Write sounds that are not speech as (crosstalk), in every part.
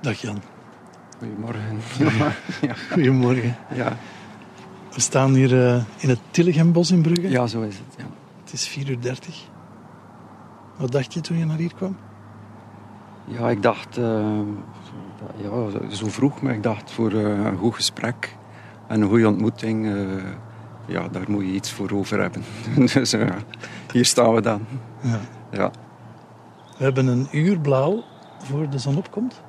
Dag Jan. Goedemorgen. (laughs) ja. Goedemorgen. Ja. We staan hier uh, in het Tilligenbos in Brugge. Ja, zo is het. Ja. Het is 4 uur 30. Wat dacht je toen je naar hier kwam? Ja, ik dacht... Uh, ja, zo vroeg, maar ik dacht voor uh, een goed gesprek en een goede ontmoeting... ja, daar moet je iets voor over hebben. (laughs) dus hier staan we dan. Ja. ja. We hebben een uur blauw voor de zon opkomt.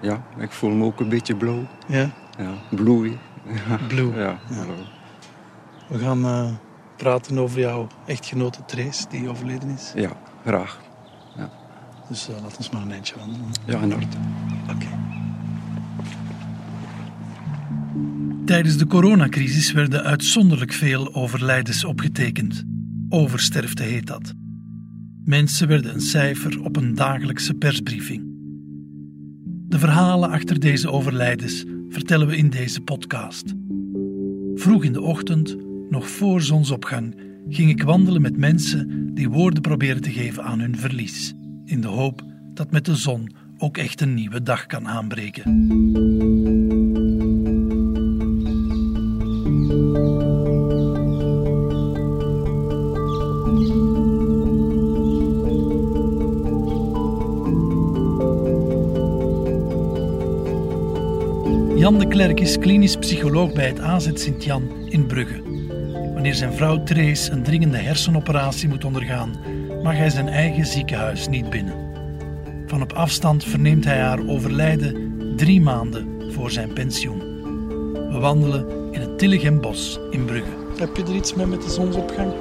Ja, ik voel me ook een beetje blauw. Ja? Ja, blue. Blue. (laughs) Ja, We gaan uh, praten over jouw echtgenote Trace, die overleden is. Ja, graag. Ja. Dus uh, laat ons maar een eindje wandelen. Ja, in orde. Oké. Tijdens de coronacrisis werden uitzonderlijk veel overlijdens opgetekend. Oversterfte heet dat. Mensen werden een cijfer op een dagelijkse persbriefing. De verhalen achter deze overlijdens vertellen we in deze podcast. Vroeg in de ochtend, nog voor zonsopgang, ging ik wandelen met mensen die woorden proberen te geven aan hun verlies, in de hoop dat met de zon ook echt een nieuwe dag kan aanbreken. Jan de Klerk is klinisch psycholoog bij het AZ Sint-Jan in Brugge. Wanneer zijn vrouw Trace een dringende hersenoperatie moet ondergaan, mag hij zijn eigen ziekenhuis niet binnen. Van op afstand verneemt hij haar overlijden drie maanden voor zijn pensioen. We wandelen in het Tilligenbos in Brugge. Heb je er iets mee met de zonsopgang?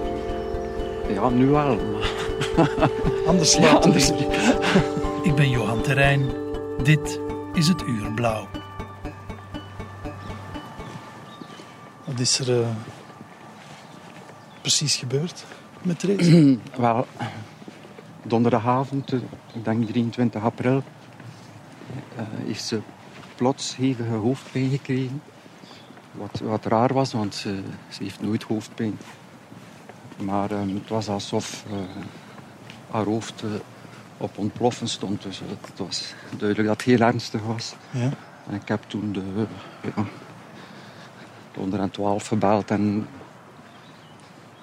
Ja, nu wel. (laughs) Anders later. Ja, Ik ben Johan Terrein. Dit is het Uur Blauw. Wat is er uh, precies gebeurd met Therese? (clears throat) Wel, donderdagavond, eh, ik denk 23 april, uh, is ze plots hevige hoofdpijn gekregen. Wat, wat raar was, want ze, ze heeft nooit hoofdpijn. Maar um, het was alsof uh, haar hoofd op ontploffen stond. Dus het was duidelijk dat het heel ernstig was. Ja. En ik heb toen de, ja, onder aan 12 gebeld en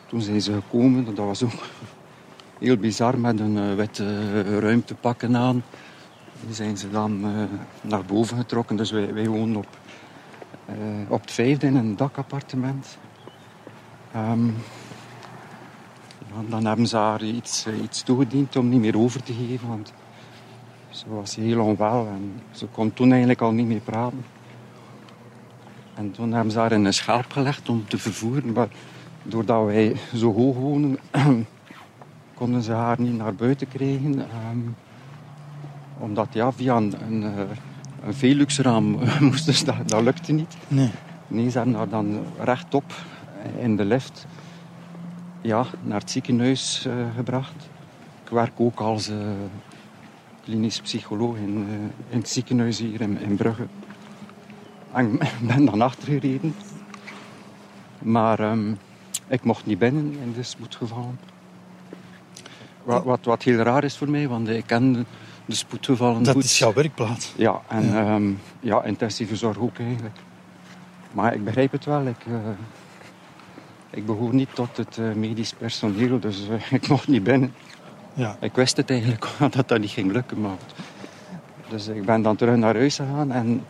toen zijn ze gekomen. Dat was ook heel bizar met een uh, witte ruimtepakken aan. Die zijn ze dan uh, naar boven getrokken. Dus wij, wij wonen op, op het vijfde in een dakappartement. Um, dan hebben ze haar iets, iets toegediend om niet meer over te geven. Want ze was heel onwel en ze kon toen eigenlijk al niet meer praten. En toen hebben ze haar in een schelp gelegd om te vervoeren. Maar doordat wij zo hoog wonen, (clears throat) konden ze haar niet naar buiten krijgen. Um, omdat ja, via een, een, een Velux-raam (laughs) moesten ze dat, dat lukte niet. Nee. Nee, ze hebben haar dan rechtop in de lift ja, naar het ziekenhuis uh, gebracht. Ik werk ook als uh, klinisch psycholoog in, uh, in het ziekenhuis hier in, in Brugge. En ik ben dan achtergereden. Maar um, ik mocht niet binnen in de spoedgevallen. Wat, wat, wat, heel raar is voor mij, want ik ken de spoedgevallen Dat goed. is jouw werkplaats. Ja, en ja. Um, ja, intensieve zorg ook eigenlijk. Maar ik begrijp het wel. Ik, uh, ik behoor niet tot het uh, medisch personeel, dus uh, (laughs) ik mocht niet binnen. Ja. Ik wist het eigenlijk (laughs) dat dat niet ging lukken. Maar... Dus ik ben dan terug naar huis gegaan en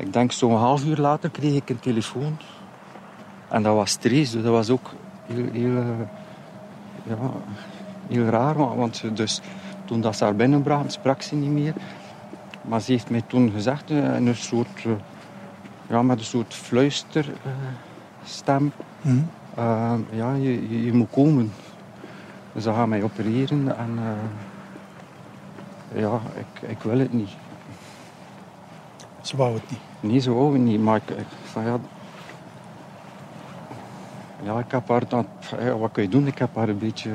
ik denk zo'n half uur later kreeg ik een telefoon. En dat was stress, dus dat was ook heel, heel, ja, heel raar. Want dus, toen dat ze haar binnenbracht, sprak ze niet meer. Maar ze heeft mij toen gezegd, in een soort, ja, met een soort fluisterstem. Mm. Uh, ja, je, je, je, moet komen. Ze gaan mij opereren en uh, ja, ik, ik wil het niet. Ze wou het niet? Ze wou het niet, maar ik, van ja... Ja, ik heb haar dan... Ja, wat kun je doen? Ik heb haar een beetje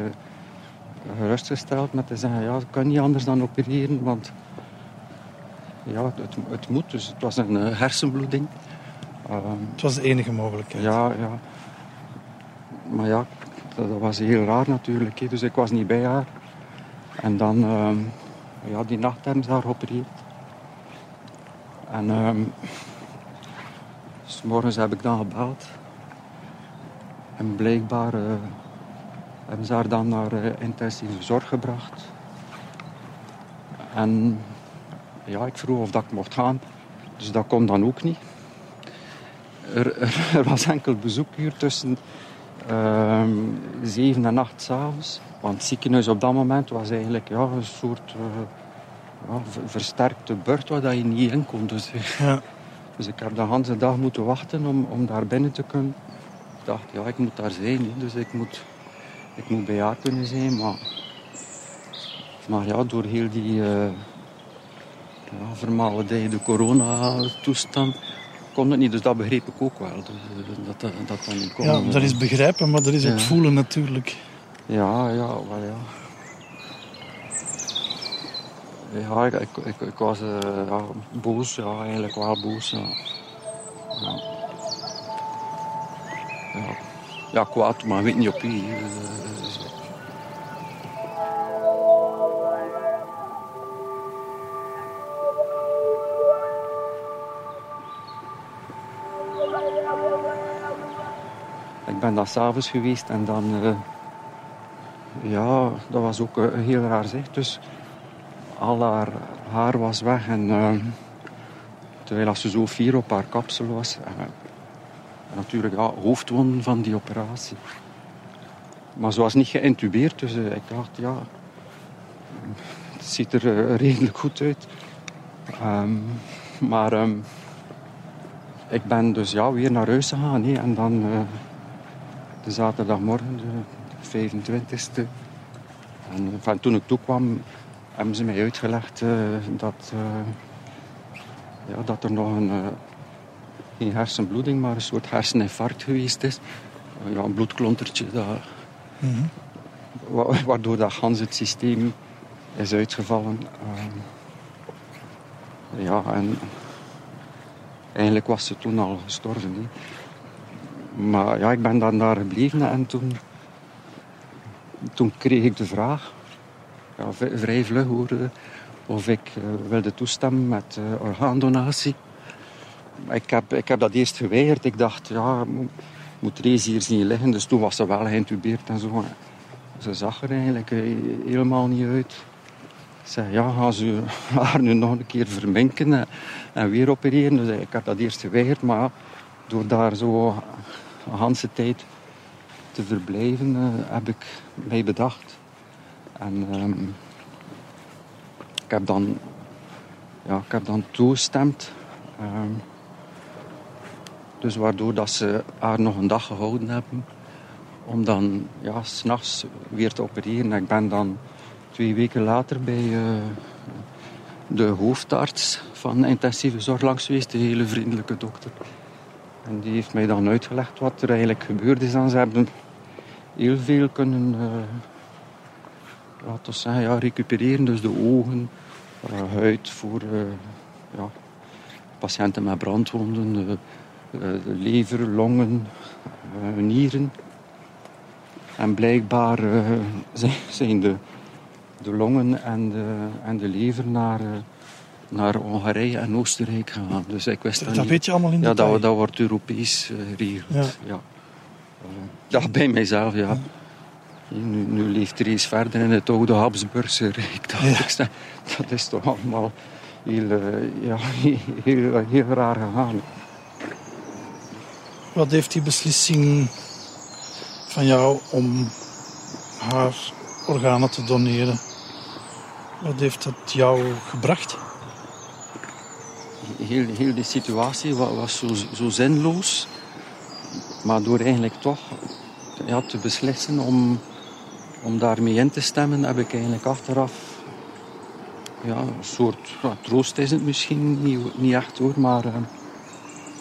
gerustgesteld met te zeggen... Ja, ik kan niet anders dan opereren, want... Ja, het, het moet. Dus het was een uh, hersenbloeding. Uh, het was de enige mogelijkheid? Ja, ja. Maar ja, dat, dat was heel raar natuurlijk. Dus ik was niet bij haar. En dan... Uh, ja, die nacht hebben ze haar geopereerd. En ehm s morgens heb ik dan gebeld. En blijkbaar eh, hebben ze haar dan naar eh, intensieve zorg gebracht. En ja, ik vroeg of dat ik mocht gaan. Dus dat kon dan ook niet. Er, (laughs) er, was enkel bezoekuur tussen ehm 7 en 8 s'avonds. Want het ziekenhuis op dat moment was eigenlijk ja, een soort eh, versterkte beurt waar dat je niet in kon. Dus, Ja. dus ik heb de hele dag moeten wachten om, om daar binnen te kunnen. Ik dacht, ja, ik moet daar zijn. Dus ik moet, ik moet bij haar kunnen zijn. Maar, maar ja, door heel die eh ja, vermalendijde corona-toestand kon het niet. Dus dat begreep ik ook wel. Dus, eh, dat, dat, dat dat niet kon. ja, dat is begrijpen, maar dat is ook Ja. voelen natuurlijk. Ja, ja, wel ja. Ja, ik, ik, ik, was eh, boos, ja, eigenlijk wel boos. Ja. Ja. Ja. ja, kwaad, maar weet niet op wie. eh, Ik ben daar s'avonds geweest en dan... eh, ja, dat was ook een heel raar zicht. Dus al haar haar was weg en eh, terwijl ze zo fier op haar kapsel was. En, en natuurlijk ja, van die operatie. Maar ze was niet geïntubeerd, dus eh, ik dacht ja, het ziet er eh, redelijk goed uit. Ehm, maar ehm, ik ben dus ja, weer naar huis gegaan en dan eh, de zaterdagmorgen, de 25e. En eh, van toen ik toekwam, hebben ze mij uitgelegd eh, dat, eh, ja, dat er nog een, eh, geen hersenbloeding, maar een soort herseninfarct geweest is. Ja, een bloedklontertje, dat, Mhm. wa- waardoor dat gans het systeem is uitgevallen. Ehm, ja, en eigenlijk was ze toen al gestorven. Maar ja, ik ben dan daar gebleven en toen, toen kreeg ik de vraag, ja, vrij vlug hoor, eh, of ik eh, wilde toestemmen met eh, orgaandonatie. Ik heb, ik heb dat eerst geweigerd. Ik dacht, ja, mo- moet Rees hier zien liggen. Dus toen was ze wel geïntubeerd en zo. Ze zag er eigenlijk eh, helemaal niet uit. Ik zei, ja, gaan ze (laughs) haar nu nog een keer verminken en, weer opereren. Dus ik heb dat eerst geweigerd, maar door daar zo een hele tijd te verblijven, heb ik mij bedacht. En ehm, ik heb dan, ja, ik heb dan toegestemd. Ehm, dus waardoor dat ze haar nog een dag gehouden hebben om dan ja, s'nachts weer te opereren. En ik ben dan twee weken later bij eh, de hoofdarts van intensieve zorg langs geweest, de hele vriendelijke dokter. En die heeft mij dan uitgelegd wat er eigenlijk gebeurd is. En ze hebben heel veel kunnen eh laten we zeggen, ja, recupereren. Dus de ogen, eh, huid voor eh, ja, patiënten met brandwonden, eh, eh, de lever, longen, nieren. En blijkbaar (laughs) zijn- de, de longen en de, en de lever naar, naar Hongarije en Oostenrijk gegaan. Dus ik wist dat, Dat niet. weet je allemaal in Ja, dat, dat wordt Europees geregeld. Ja. Ja. Eh, ja, bij mijzelf, ja. Nu, nu leeft er eens verder in het oude Habsburgse Rijk. Dat, Ja. dat is toch allemaal heel, eh, ja, (laughs) heel, heel raar gegaan. Wat heeft die beslissing van jou om haar organen te doneren? Wat heeft dat jou gebracht? Heel, heel die situatie wa- was zo, zo zinloos. Maar door eigenlijk toch ja, te beslissen om, om daarmee in te stemmen, heb ik eigenlijk achteraf ja, een soort ja, troost is het misschien niet, niet echt hoor, maar eh,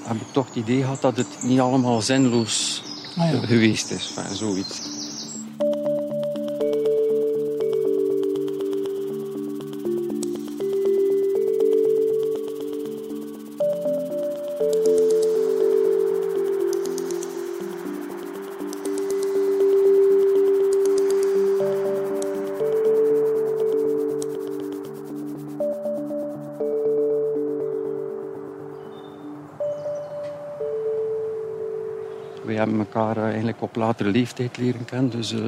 heb ik toch het idee gehad dat het niet allemaal zinloos Ah ja. geweest is. Enfin, zoiets. Elkaar eh, eigenlijk op latere leeftijd leren kennen. Dus eh,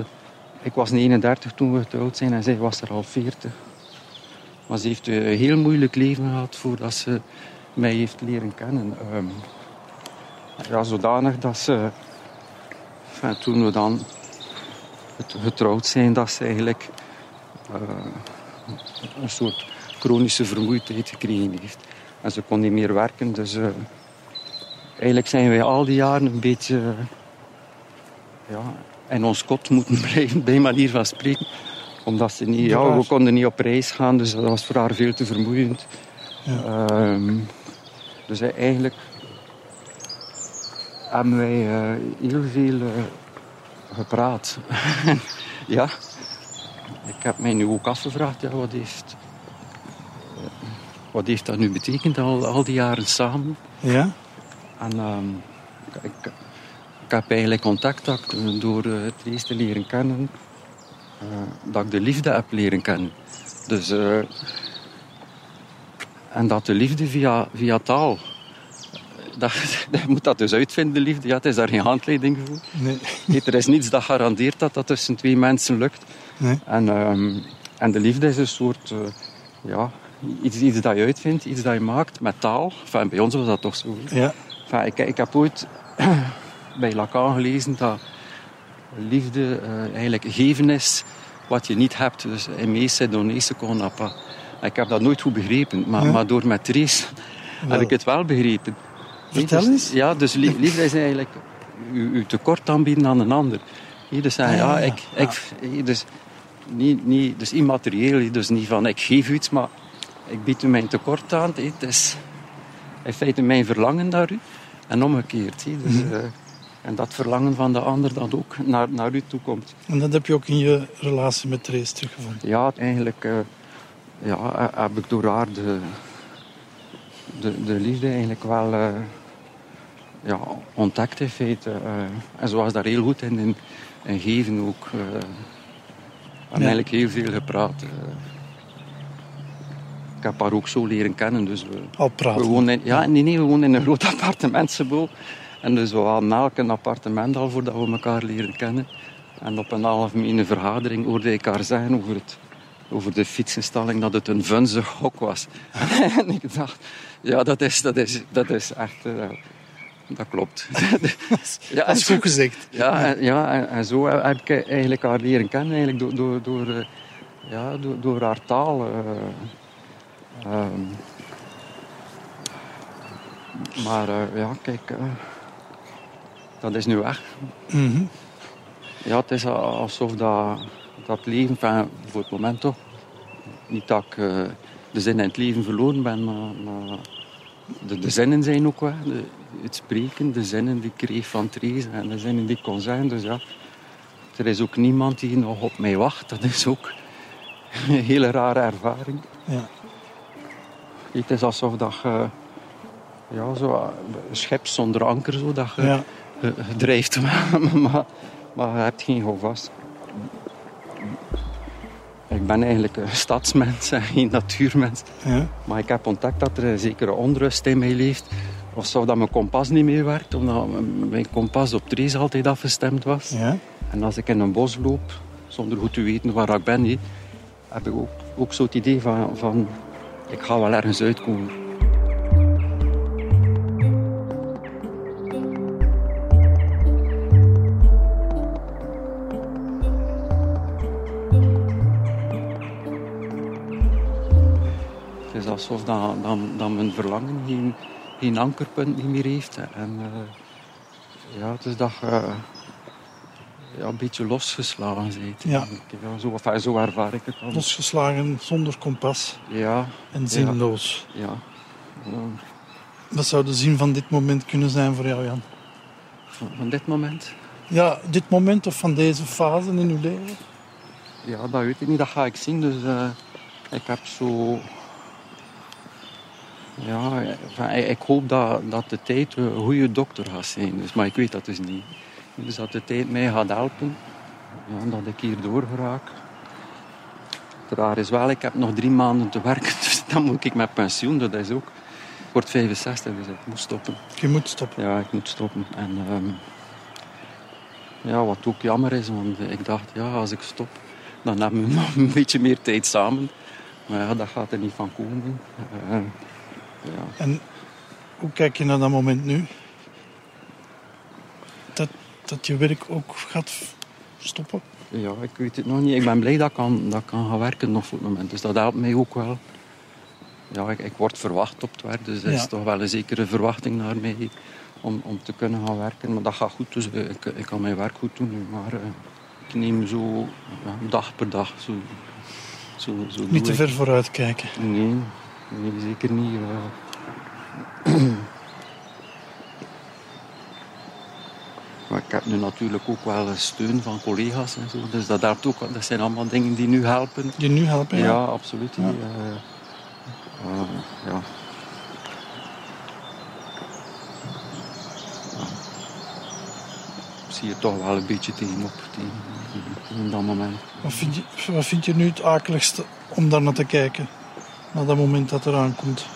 ik was 39 toen we getrouwd zijn en zij was er al 40. Maar ze heeft een heel moeilijk leven gehad voordat ze mij heeft leren kennen. Ehm, ja, zodanig dat ze, enfin, toen we dan getrouwd zijn, dat ze eigenlijk een soort chronische vermoeidheid gekregen heeft. En ze kon niet meer werken, dus eigenlijk zijn wij al die jaren een beetje uh, ja, in ons kot moeten (laughs) blijven, bij manier van spreken. Omdat ze niet, ja, we konden niet op reis gaan, dus dat was voor haar veel te vermoeiend. Ja. Um, dus eigenlijk hebben wij uh, heel veel uh, gepraat. (laughs) ja, ik heb mij nu ook afgevraagd, ja, wat, heeft, wat heeft dat nu betekend, al, al die jaren samen? Ja. En um, ik, ik, heb eigenlijk contact door uh, het eerst te leren kennen, dat ik de liefde heb leren kennen. Dus, en dat de liefde via, via taal dat, (laughs) je moet dat dus uitvinden, de liefde. Ja, het is daar geen handleiding voor. Nee. Er is niets dat garandeert dat dat tussen twee mensen lukt. Nee. En, um, en de liefde is een soort... Uh, ja, iets, iets dat je uitvindt, iets dat je maakt met taal. Enfin, bij ons was dat toch zo. Ja. Enfin, ik, ik heb ooit (clears throat) bij Lacan gelezen dat liefde uh, eigenlijk geven is wat je niet hebt. Dus in meeste donese kon Ik heb dat nooit goed begrepen, maar, ja. maar door met Therese heb ik het wel begrepen. Vertel eens. Ja, dus liefde is eigenlijk je, tekort aanbieden aan een ander. Dus zeggen, ja, ik, ik, dus, niet, niet, dus immaterieel, dus niet van ik geef iets, maar ik bied u mijn tekort aan. Het is in feite mijn verlangen naar u en omgekeerd. Dus, mm. uh, en dat verlangen van de ander dat ook naar, naar u toe komt. En dat heb je ook in je relatie met Therese teruggevonden? Ja, eigenlijk uh, ja, heb ik door haar de, de, de liefde eigenlijk wel uh, ja, ontdekt in feite. En ze was daar heel goed in, in, in geven ook. Hebben eigenlijk heel veel gepraat. Ik heb haar ook zo leren kennen. Dus we, Al praten? We woonden in, ja, nee, nee, we woonden in een groot (laughs) appartementsgebouw. En dus we hadden elk een appartement al voordat we elkaar leren kennen. En op een algemene vergadering hoorde ik haar zeggen over, het, over de fietsinstalling dat het een vunzig hok was. (laughs) en ik dacht, ja, dat is, dat is, dat is echt... Uh, dat klopt. (laughs) ja, dat is goed gezegd. Ja, en, ja en, en, zo heb ik eigenlijk haar leren kennen eigenlijk door, door, door, uh, ja, door, door haar taal. Uh, um, maar ja, kijk, dat is nu weg. Mm -hmm. Ja, het is alsof dat, dat leven, van, voor het moment toch, niet dat ik de zin in het leven verloren ben, maar, maar de, de, zinnen zijn ook wel. De, het spreken, de zinnen die ik kreeg van Therese en de zinnen die ik kon zeggen. Dus ja, er is ook niemand die nog op mij wacht. Dat is ook (laughs) een hele rare ervaring. Ja. Het is alsof dat je, ja, zo, een schip zonder anker, zo, dat je, ja. drijft, (laughs) maar, maar je hebt geen houvast. Ik ben eigenlijk een stadsmens en (laughs) geen natuurmens. Ja. Maar ik heb ontdekt dat er een zekere onrust in mij leeft. Of zou dat mijn kompas niet meer werkt, omdat mijn kompas op Therese altijd afgestemd was. Ja. En als ik in een bos loop, zonder goed te weten waar ik ben, heb ik ook, ook zo het idee van, van ik ga wel ergens uitkomen. Het is alsof dat mijn verlangen geen, geen ankerpunt niet meer heeft. En uh, ja, het is dat je ja, een beetje losgeslagen bent. Ja. ja zo, enfin, zo ervaar ik het dan. Losgeslagen, zonder kompas. Ja. En zinloos. Ja. ja. Wat zou de zin van dit moment kunnen zijn voor jou, Jan? Van, van dit moment? Ja, dit moment of van deze fase in uw leven? Ja, dat weet ik niet. Dat ga ik zien. Dus uh, ik heb zo ja, ik hoop dat, dat de tijd een goede dokter gaat zijn. Dus, maar ik weet dat dus niet. Dus dat de tijd mij gaat helpen. Ja, dat ik hier doorgeraak. Het raar is wel, ik heb nog drie maanden te werken. (laughs) Dus dan moet ik met pensioen. Dat is ook... Ik word 65, dus ik moet stoppen. Je moet stoppen? Ja, ik moet stoppen. En, um, Ja, wat ook jammer is, want ik dacht, ja, als ik stop, dan hebben we (laughs) nog een beetje meer tijd samen. Maar ja, dat gaat er niet van komen. Uh, ja. En hoe kijk je naar dat moment nu? Dat, je werk ook gaat stoppen? Ja, ik weet het nog niet. Ik ben blij dat ik kan, dat kan gaan werken nog voor het moment. Dus dat helpt mij ook wel. Ja, ik, ik word verwacht op het werk, dus er is toch wel een zekere verwachting naar mij om, om te kunnen gaan werken. Maar dat gaat goed, dus ik, ik kan mijn werk goed doen. Maar uh, ik neem zo ja, dag per dag. Zo, zo, zo niet te ver vooruit kijken? Nee, nee zeker niet. Uh. (clears throat) Maar ik heb nu natuurlijk ook wel steun van collega's en zo. Dus dat helpt ook. Dat zijn allemaal dingen die nu helpen. Die nu helpen, ja? Ja, absoluut. Ja. Uh, uh, ja. zie je toch wel een beetje tegenop tegen, in dat moment. Wat vind, je, wat vind je nu het akeligste om daar naar te kijken? Naar dat moment dat eraan komt?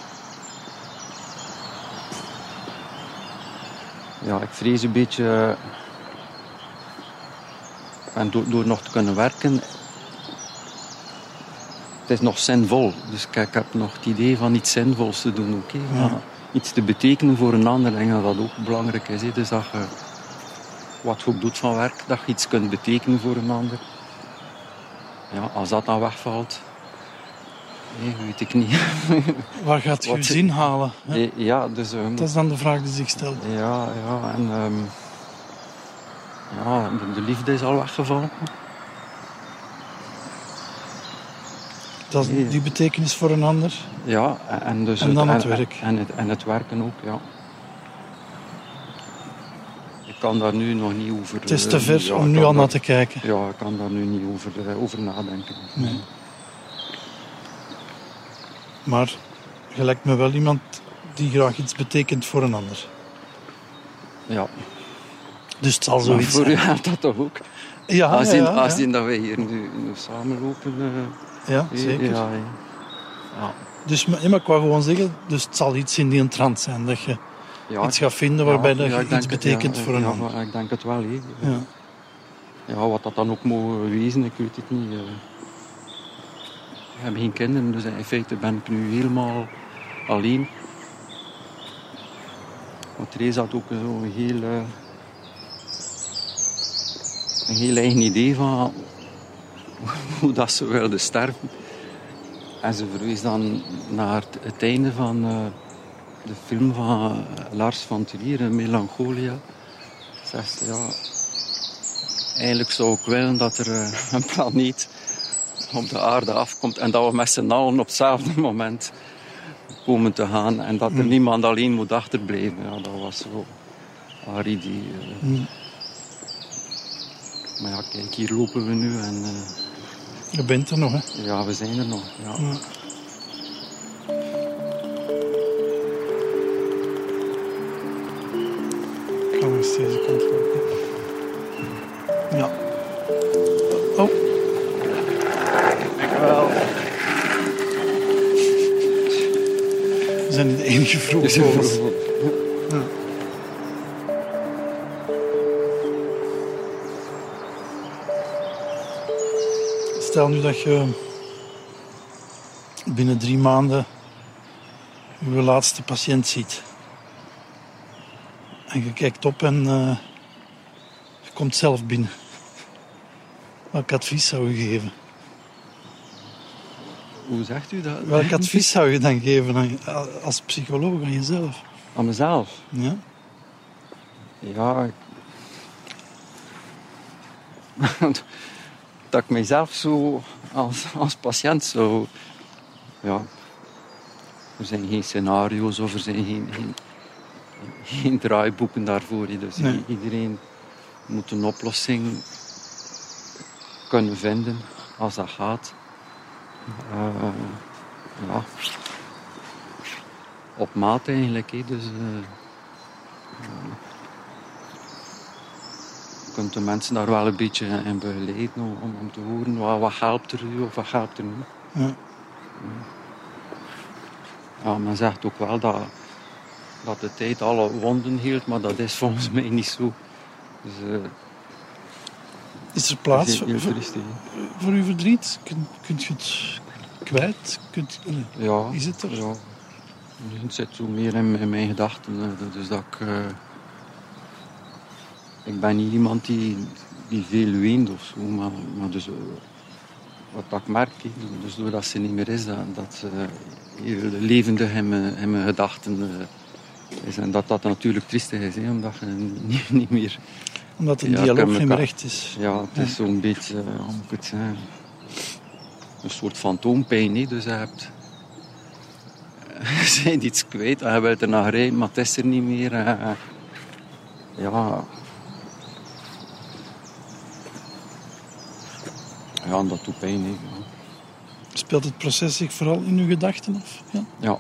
Ja, ik vrees een beetje... En door, door nog te kunnen werken... Het is nog zinvol. Dus ik, ik heb nog het idee van iets zinvols te doen. Oké, ja. Iets te betekenen voor een ander. Denk dat dat ook belangrijk is. Dus dat je wat je ook doet van werk, dat je iets kunt betekenen voor een ander. Ja, als dat dan wegvalt, nee, weet ik niet. (laughs) Waar gaat je zin halen? Hè? Ja, dus, um, dat is dan de vraag die zich stelt. Ja, ja en um, ja, de, de, liefde is al weggevallen. Dat is die betekenis voor een ander? Ja, en, dus en dan het, het werk. En, het, en het werken ook, ja kan daar nu nog niet over... Het is te ver ja, om nu al naar te kijken. Ja, ik kan daar nu niet over, uh, over nadenken. Nee. Maar je lijkt me wel iemand die graag iets betekent voor een ander. Ja. Dus het zal zoiets voor u gaat dat toch ook? Ja, als in, ja, als in dat wij hier nu, nu samenlopen... Uh, ja, zeker. Ja, ja. Dus maar, ik wou gewoon zeggen, dus het zal iets in die trant zijn dat je ja, iets gaat vinden waarbij dat je iets betekent voor een ander. ik denk het wel. He. Ja. ja, wat dat dan ook mogen wezen, ik weet het niet. Ik heb geen kinderen, dus in feite ben ik nu helemaal alleen. Want Therese had ook een heel, een heel eigen idee van (laughs) hoe dat ze wilde sterven. En ze verwees dan naar het einde van de film van Lars van Trier, Melancholia. Zegt ja, eigenlijk zou ik willen dat er eh, (laughs) een planeet op de aarde afkomt en dat we met z'n allen op hetzelfde (laughs) moment komen te gaan en dat er mm. niemand alleen moet achterblijven. Ja, dat was zo haar idee. Eh. Mm. Maar ja, kijk, hier lopen we nu en... Uh, je bent er nog, hè? Ja, we zijn er nog. Ja. Mm. langs deze kant lopen. Enige. Ja. Stel nu dat je binnen drie maanden je laatste patiënt ziet. En je kijkt op en uh, je komt zelf binnen. Welk advies zou je geven? Hoe zegt u dat? Welk advies zou je dan geven aan, als psycholoog aan jezelf? Aan mezelf? Ja. Ja. (laughs) dat ik mezelf zo als, als patiënt zo... Ja. Er zijn geen scenario's of er zijn geen, geen geen draaiboeken daarvoor. Dus iedereen moet een oplossing kunnen vinden als dat gaat. Uh, ja. Op maat eigenlijk. Hè. Dus, je kunt de mensen daar wel een beetje in begeleiden om, om te horen wat, wat helpt er u of wat helpt er niet. Ja. ja, men zegt ook wel dat dat de tijd alle wonden hield, maar dat is volgens mij niet zo. Dus, uh, Is er plaats voor, triestig. voor uw verdriet? Kun, kunt je het kwijt? Kunt, nee. Ja. Is het er? Ja. Het zit zo meer in, in mijn gedachten. Dus dat ik... eh, ik ben niet iemand die, die veel weent of zo. Maar, maar dus, eh, wat dat ik merk, dus doordat ze niet meer is, dat, dat eh, heel levendig in mijn, in mijn gedachten is. En dat dat natuurlijk triestig is, hè, omdat je niet, niet meer... Omdat een Ja, dialoog heb niet meer elkaar- echt is. Ja, het is zo'n beetje, eh, hoe moet ik het zeggen, een soort fantoompijn. Dus je hebt... (laughs) Je bent iets kwijt en je wilt er naar rijden, maar het is er niet meer. eh. ja... Ja, dat doet pijn. Ja. Speelt het proces zich vooral in uw gedachten af? Ja. Ja,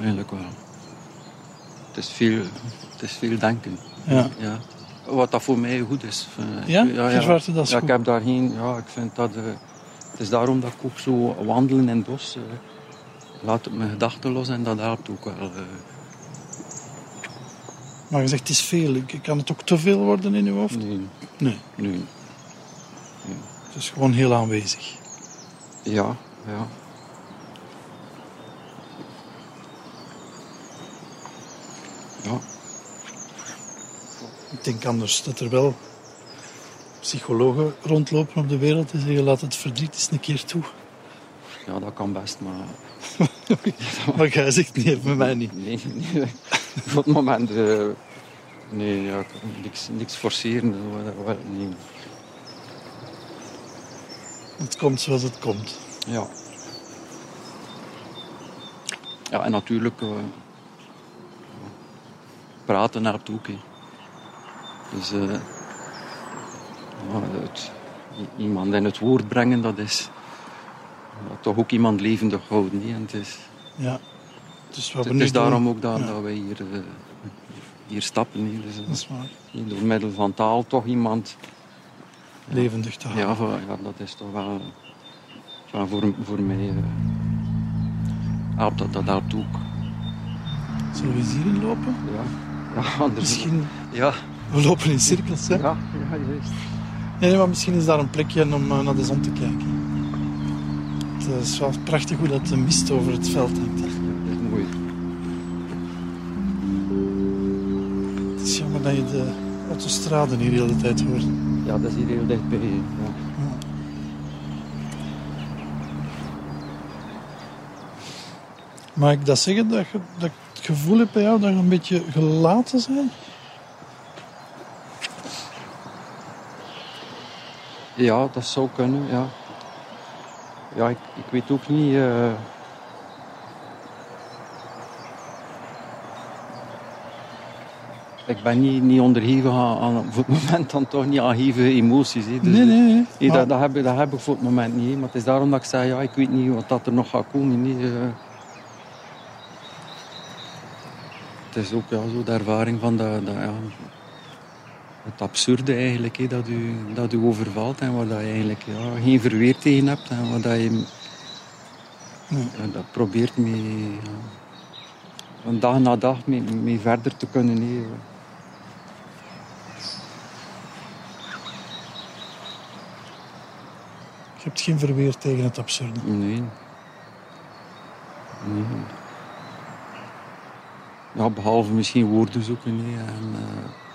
eigenlijk wel. Het is veel, het is veel denken. Ja. Ja. Wat dat voor mij goed is. Eh, Ja? u dat ja, goed? ik heb daar geen... Ja, ik vind dat... eh, het is daarom dat ik ook zo wandelen in het bos... eh, laat mijn gedachten los en dat helpt ook wel. Maar je zegt het is veel. Kan het ook te veel worden in uw hoofd? nee, Nee, nee. het is gewoon heel aanwezig. Ja, ja. Ja, denk anders dat er wel psychologen rondlopen op de wereld en zeggen laat het verdriet eens een keer toe. ja, dat kan best, maar... (laughs) Maar jij zegt nee, met mij niet. Nee, nee. Op het moment... eh, nee, ja, ik- niks, niks forceren. Nee. Het komt zoals het komt. Ja. Ja, en natuurlijk... eh, praten helpt ook, hè. Dus... eh, het, iemand in het woord brengen, dat is... toch ook iemand levendig houden. En het is... Ja. Wat Het is daarom ook dat, Ja. dat wij hier, eh, hier stappen. hè. Dus, eh, Dat is waar. door middel van taal toch iemand... Levendig te houden. Ja, voor- ja dat is toch wel... ja, voor, voor mij... helpt dat, dat helpt ook. Zullen we eens hierin lopen? Ja, ja (laughs) anders... Misschien, Ja, we lopen in cirkels, hè? ja, ja juist. Nee, maar misschien is daar een plekje om eh, naar de zon te kijken. Het is wel prachtig hoe dat de mist over het veld hangt. hè. Ja, dat is mooi. Het is jammer dat je de autostraden hier de hele tijd hoort. Ja, dat is hier heel dichtbij. Ja. Mag ik dat zeggen, dat, je, dat ik het gevoel heb bij jou dat je een beetje gelaten bent? Ja, dat zou kunnen, ja. Ja, ik, ik weet ook niet... eh, Ik ben niet, niet onderhevig aan, aan, voor het (laughs) moment dan toch niet aan hevige emoties. Dus, nee, nee, nee. Nee, dat, dat, heb ik, dat heb ik voor het moment niet. Maar het is daarom dat ik zeg, ja, ik weet niet wat dat er nog gaat komen. Eh. Het is ook ja, zo de ervaring van dat, dat, ja, het absurde eigenlijk, hè, dat, u, dat u overvalt en waar dat je eigenlijk ja, geen verweer tegen hebt. En waar dat je Nee. ja, dat probeert mee, ja, van dag na dag mee, mee verder te kunnen. hè. Je hebt geen verweer tegen het absurde. Nee. Nee. Ja, behalve misschien woorden zoeken. Nee. En, eh,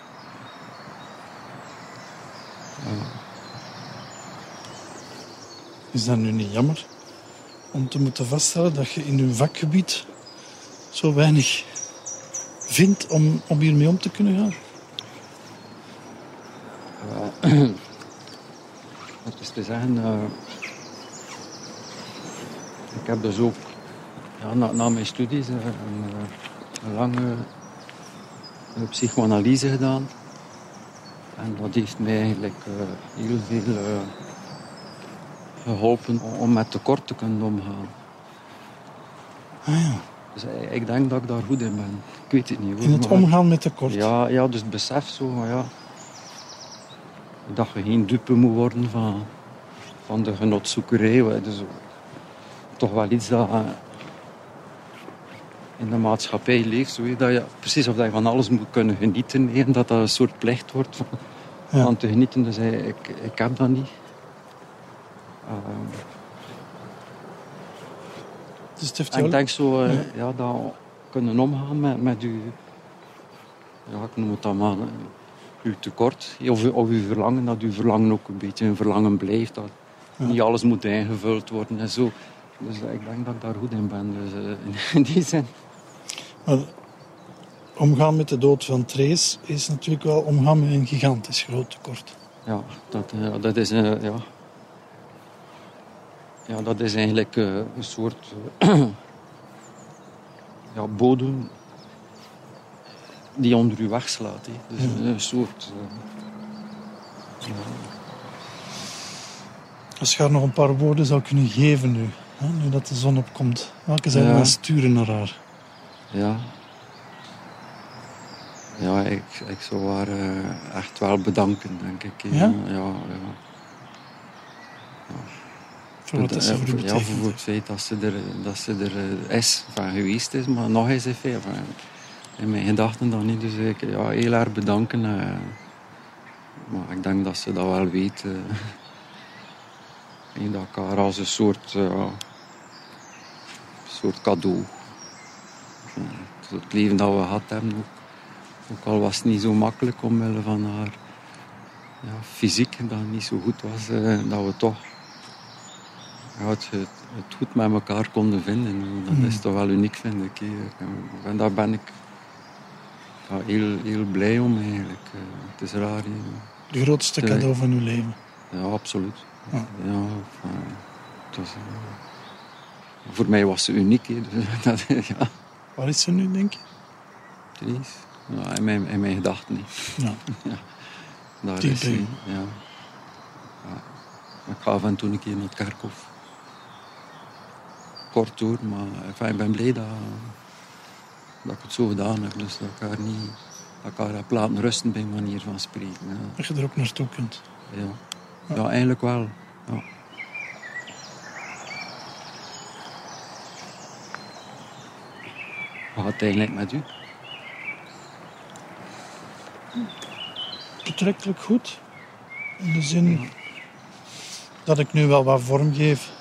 Is dat nu niet jammer om te moeten vaststellen dat je in je vakgebied zo weinig vindt om, om hiermee om te kunnen gaan? wat (clears throat) is te zeggen? eh, ik heb dus ook ja, na, na mijn studies eh, een, eh, een lange psychoanalyse gedaan. En dat heeft mij eigenlijk eh, heel veel eh, geholpen om- met tekort te kunnen omgaan. Ah ja, Dus ik denk dat ik daar goed in ben. Ik weet het niet hoor. in het maar- omgaan met tekort. Ja, ja, dus het besef zo, maar ja. Dat je geen dupe moet worden van, van de genotzoekerij. Dus toch wel iets dat in de maatschappij leeft. Zo, dat je, precies of dat je van alles moet kunnen genieten. En dat dat een soort plicht wordt. Van, Ja. van te genieten. Dus hij- ik, ik heb dat niet. Dus het heeft en ik denk zo, eh, Ja. ja. dat kunnen omgaan met, met uw, ja, ik noem het dan maar, eh, uw tekort. Of, of uw verlangen, dat uw verlangen ook een beetje een verlangen blijft. Dat Ja. niet alles moet ingevuld worden en zo. Dus ik denk dat ik daar goed in ben. Dus eh, in, in die zin. Maar omgaan met de dood van Trace is natuurlijk wel omgaan met een gigantisch groot tekort. Ja, dat, eh, dat is eh, ja. Ja, dat is eigenlijk eh, een soort (clears throat) ja, bodem die onder u wegslaat. Hè. Dus Ja. een soort. ja, Als je haar nog een paar woorden zou kunnen geven nu, hè, nu dat de zon opkomt, welke je Ja. sturen naar haar? ja. Ja, ik, ik zou haar eh, echt wel bedanken, denk ik. Ja? Ja, ja. Voor wat dat ze Eh, voor u ja, voor het feit dat ze er, dat ze er eh, is, van geweest is, maar nog is ze veel. Van, in mijn gedachten dan niet, dus ik ja, heel erg bedanken. maar ik denk dat ze dat wel weet. en dat ik haar als een soort, soort cadeau. Het leven dat we gehad hebben, ook, ook al was het niet zo makkelijk omwille van haar ja, fysiek, dat niet zo goed was, eh, dat we toch ja, het, het, goed met elkaar konden vinden. Dat Mm. is toch wel uniek, vind ik. hè. En daar ben ik ja, heel, heel blij om eigenlijk. Eh, Het is raar. hè. De grootste cadeau van uw leven. Ja, absoluut. Ja. Eh, het was, voor mij was ze uniek. hè. (laughs) Dat, ja, Waar is ze nu, denk je? Dries. Ja, in, mijn, in mijn gedachten niet. Ja. (laughs) Daar Diep is hij. Ja. ja. Ik ga af en toe een keer naar het kerkhof. Kort door, maar enfin, ik ben blij dat, dat ik het zo gedaan heb. Dus dat ik haar niet dat ik haar heb laten rusten bij manier van spreken. Ja, Dat je er ook naartoe kunt. ja. ja eigenlijk wel. Ja. Hoe gaat het eigenlijk met u? Betrekkelijk goed. In de zin dat ik nu wel wat vorm geef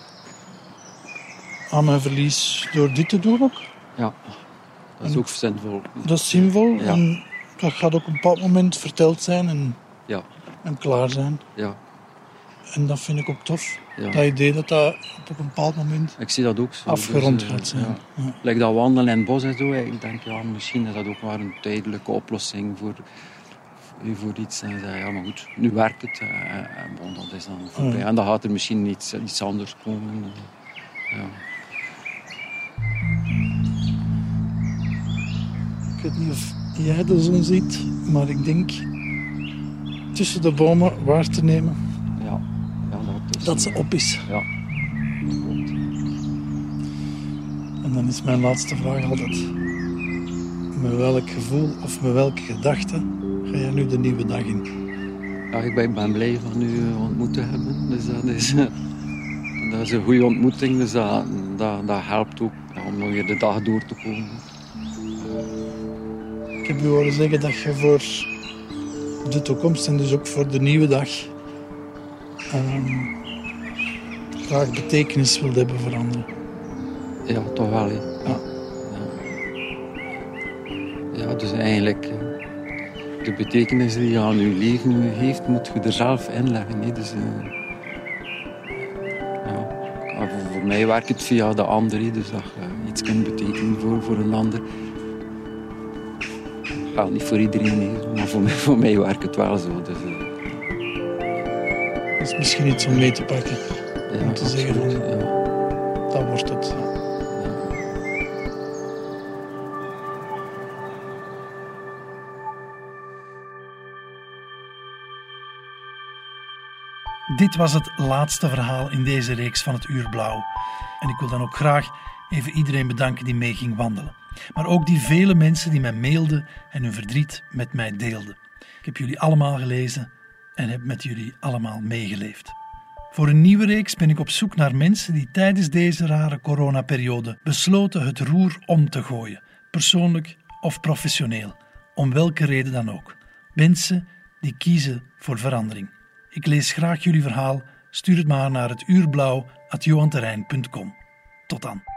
aan mijn verlies door dit te doen ook. Ja, dat is En- ook zinvol. Dat is zinvol. Ja. En dat gaat ook op een bepaald moment verteld zijn en, Ja, en klaar zijn. ja, En dat vind ik ook tof. ja. Dat idee dat dat op een bepaald moment Ik zie dat ook zo. afgerond Dus, eh, gaat zijn. ja. Like dat wandelen in het bos en zo. Ik denk, ja, misschien is dat ook maar een tijdelijke oplossing voor, voor iets. En zei, ja, maar goed, nu werkt het. eh, En bon, dat is dan voorbij. Ja. En dan gaat er misschien iets, iets anders komen. eh, Ja. Ik weet niet of jij de zon ziet, maar ik denk tussen de bomen waar te nemen Ja. ja, dat is... dat ze op is. Ja. En dan is mijn laatste vraag altijd: met welk gevoel of met welke gedachte ga jij nu de nieuwe dag in? Ja, ik ben, blij van u eh, ontmoet te hebben. Dus dat is, eh, dat is een goede ontmoeting. Dus dat, dat, dat helpt ook om nog weer de dag door te komen. Ik heb u horen zeggen dat je voor de toekomst en dus ook voor de nieuwe dag ehm, graag betekenis wilt hebben voor anderen. Ja, toch wel. hè. Ja. Ja. ja, dus eigenlijk eh, de betekenis die je aan je leven geeft, moet je er zelf in leggen. Hè. Dus, eh, ja. Voor, mij werkt het via de ander, dus dat je iets kunt betekenen voor, voor een ander. Geldt niet voor iedereen, hè. maar voor mij, voor mij werkt het wel zo. Dus, eh, Dat is misschien iets om mee te pakken. ja, Om te zeggen absoluut, van- ja. Dat wordt het. Dit was het laatste verhaal in deze reeks van het Uur Blauw. En ik wil dan ook graag even iedereen bedanken die mee ging wandelen. Maar ook die vele mensen die mij mailden en hun verdriet met mij deelden. Ik heb jullie allemaal gelezen en heb met jullie allemaal meegeleefd. Voor een nieuwe reeks ben ik op zoek naar mensen die tijdens deze rare coronaperiode besloten het roer om te gooien, persoonlijk of professioneel, om welke reden dan ook. Mensen die kiezen voor verandering. Ik lees graag jullie verhaal. Stuur het maar naar het uurblauw.johanterrein.com. Tot dan.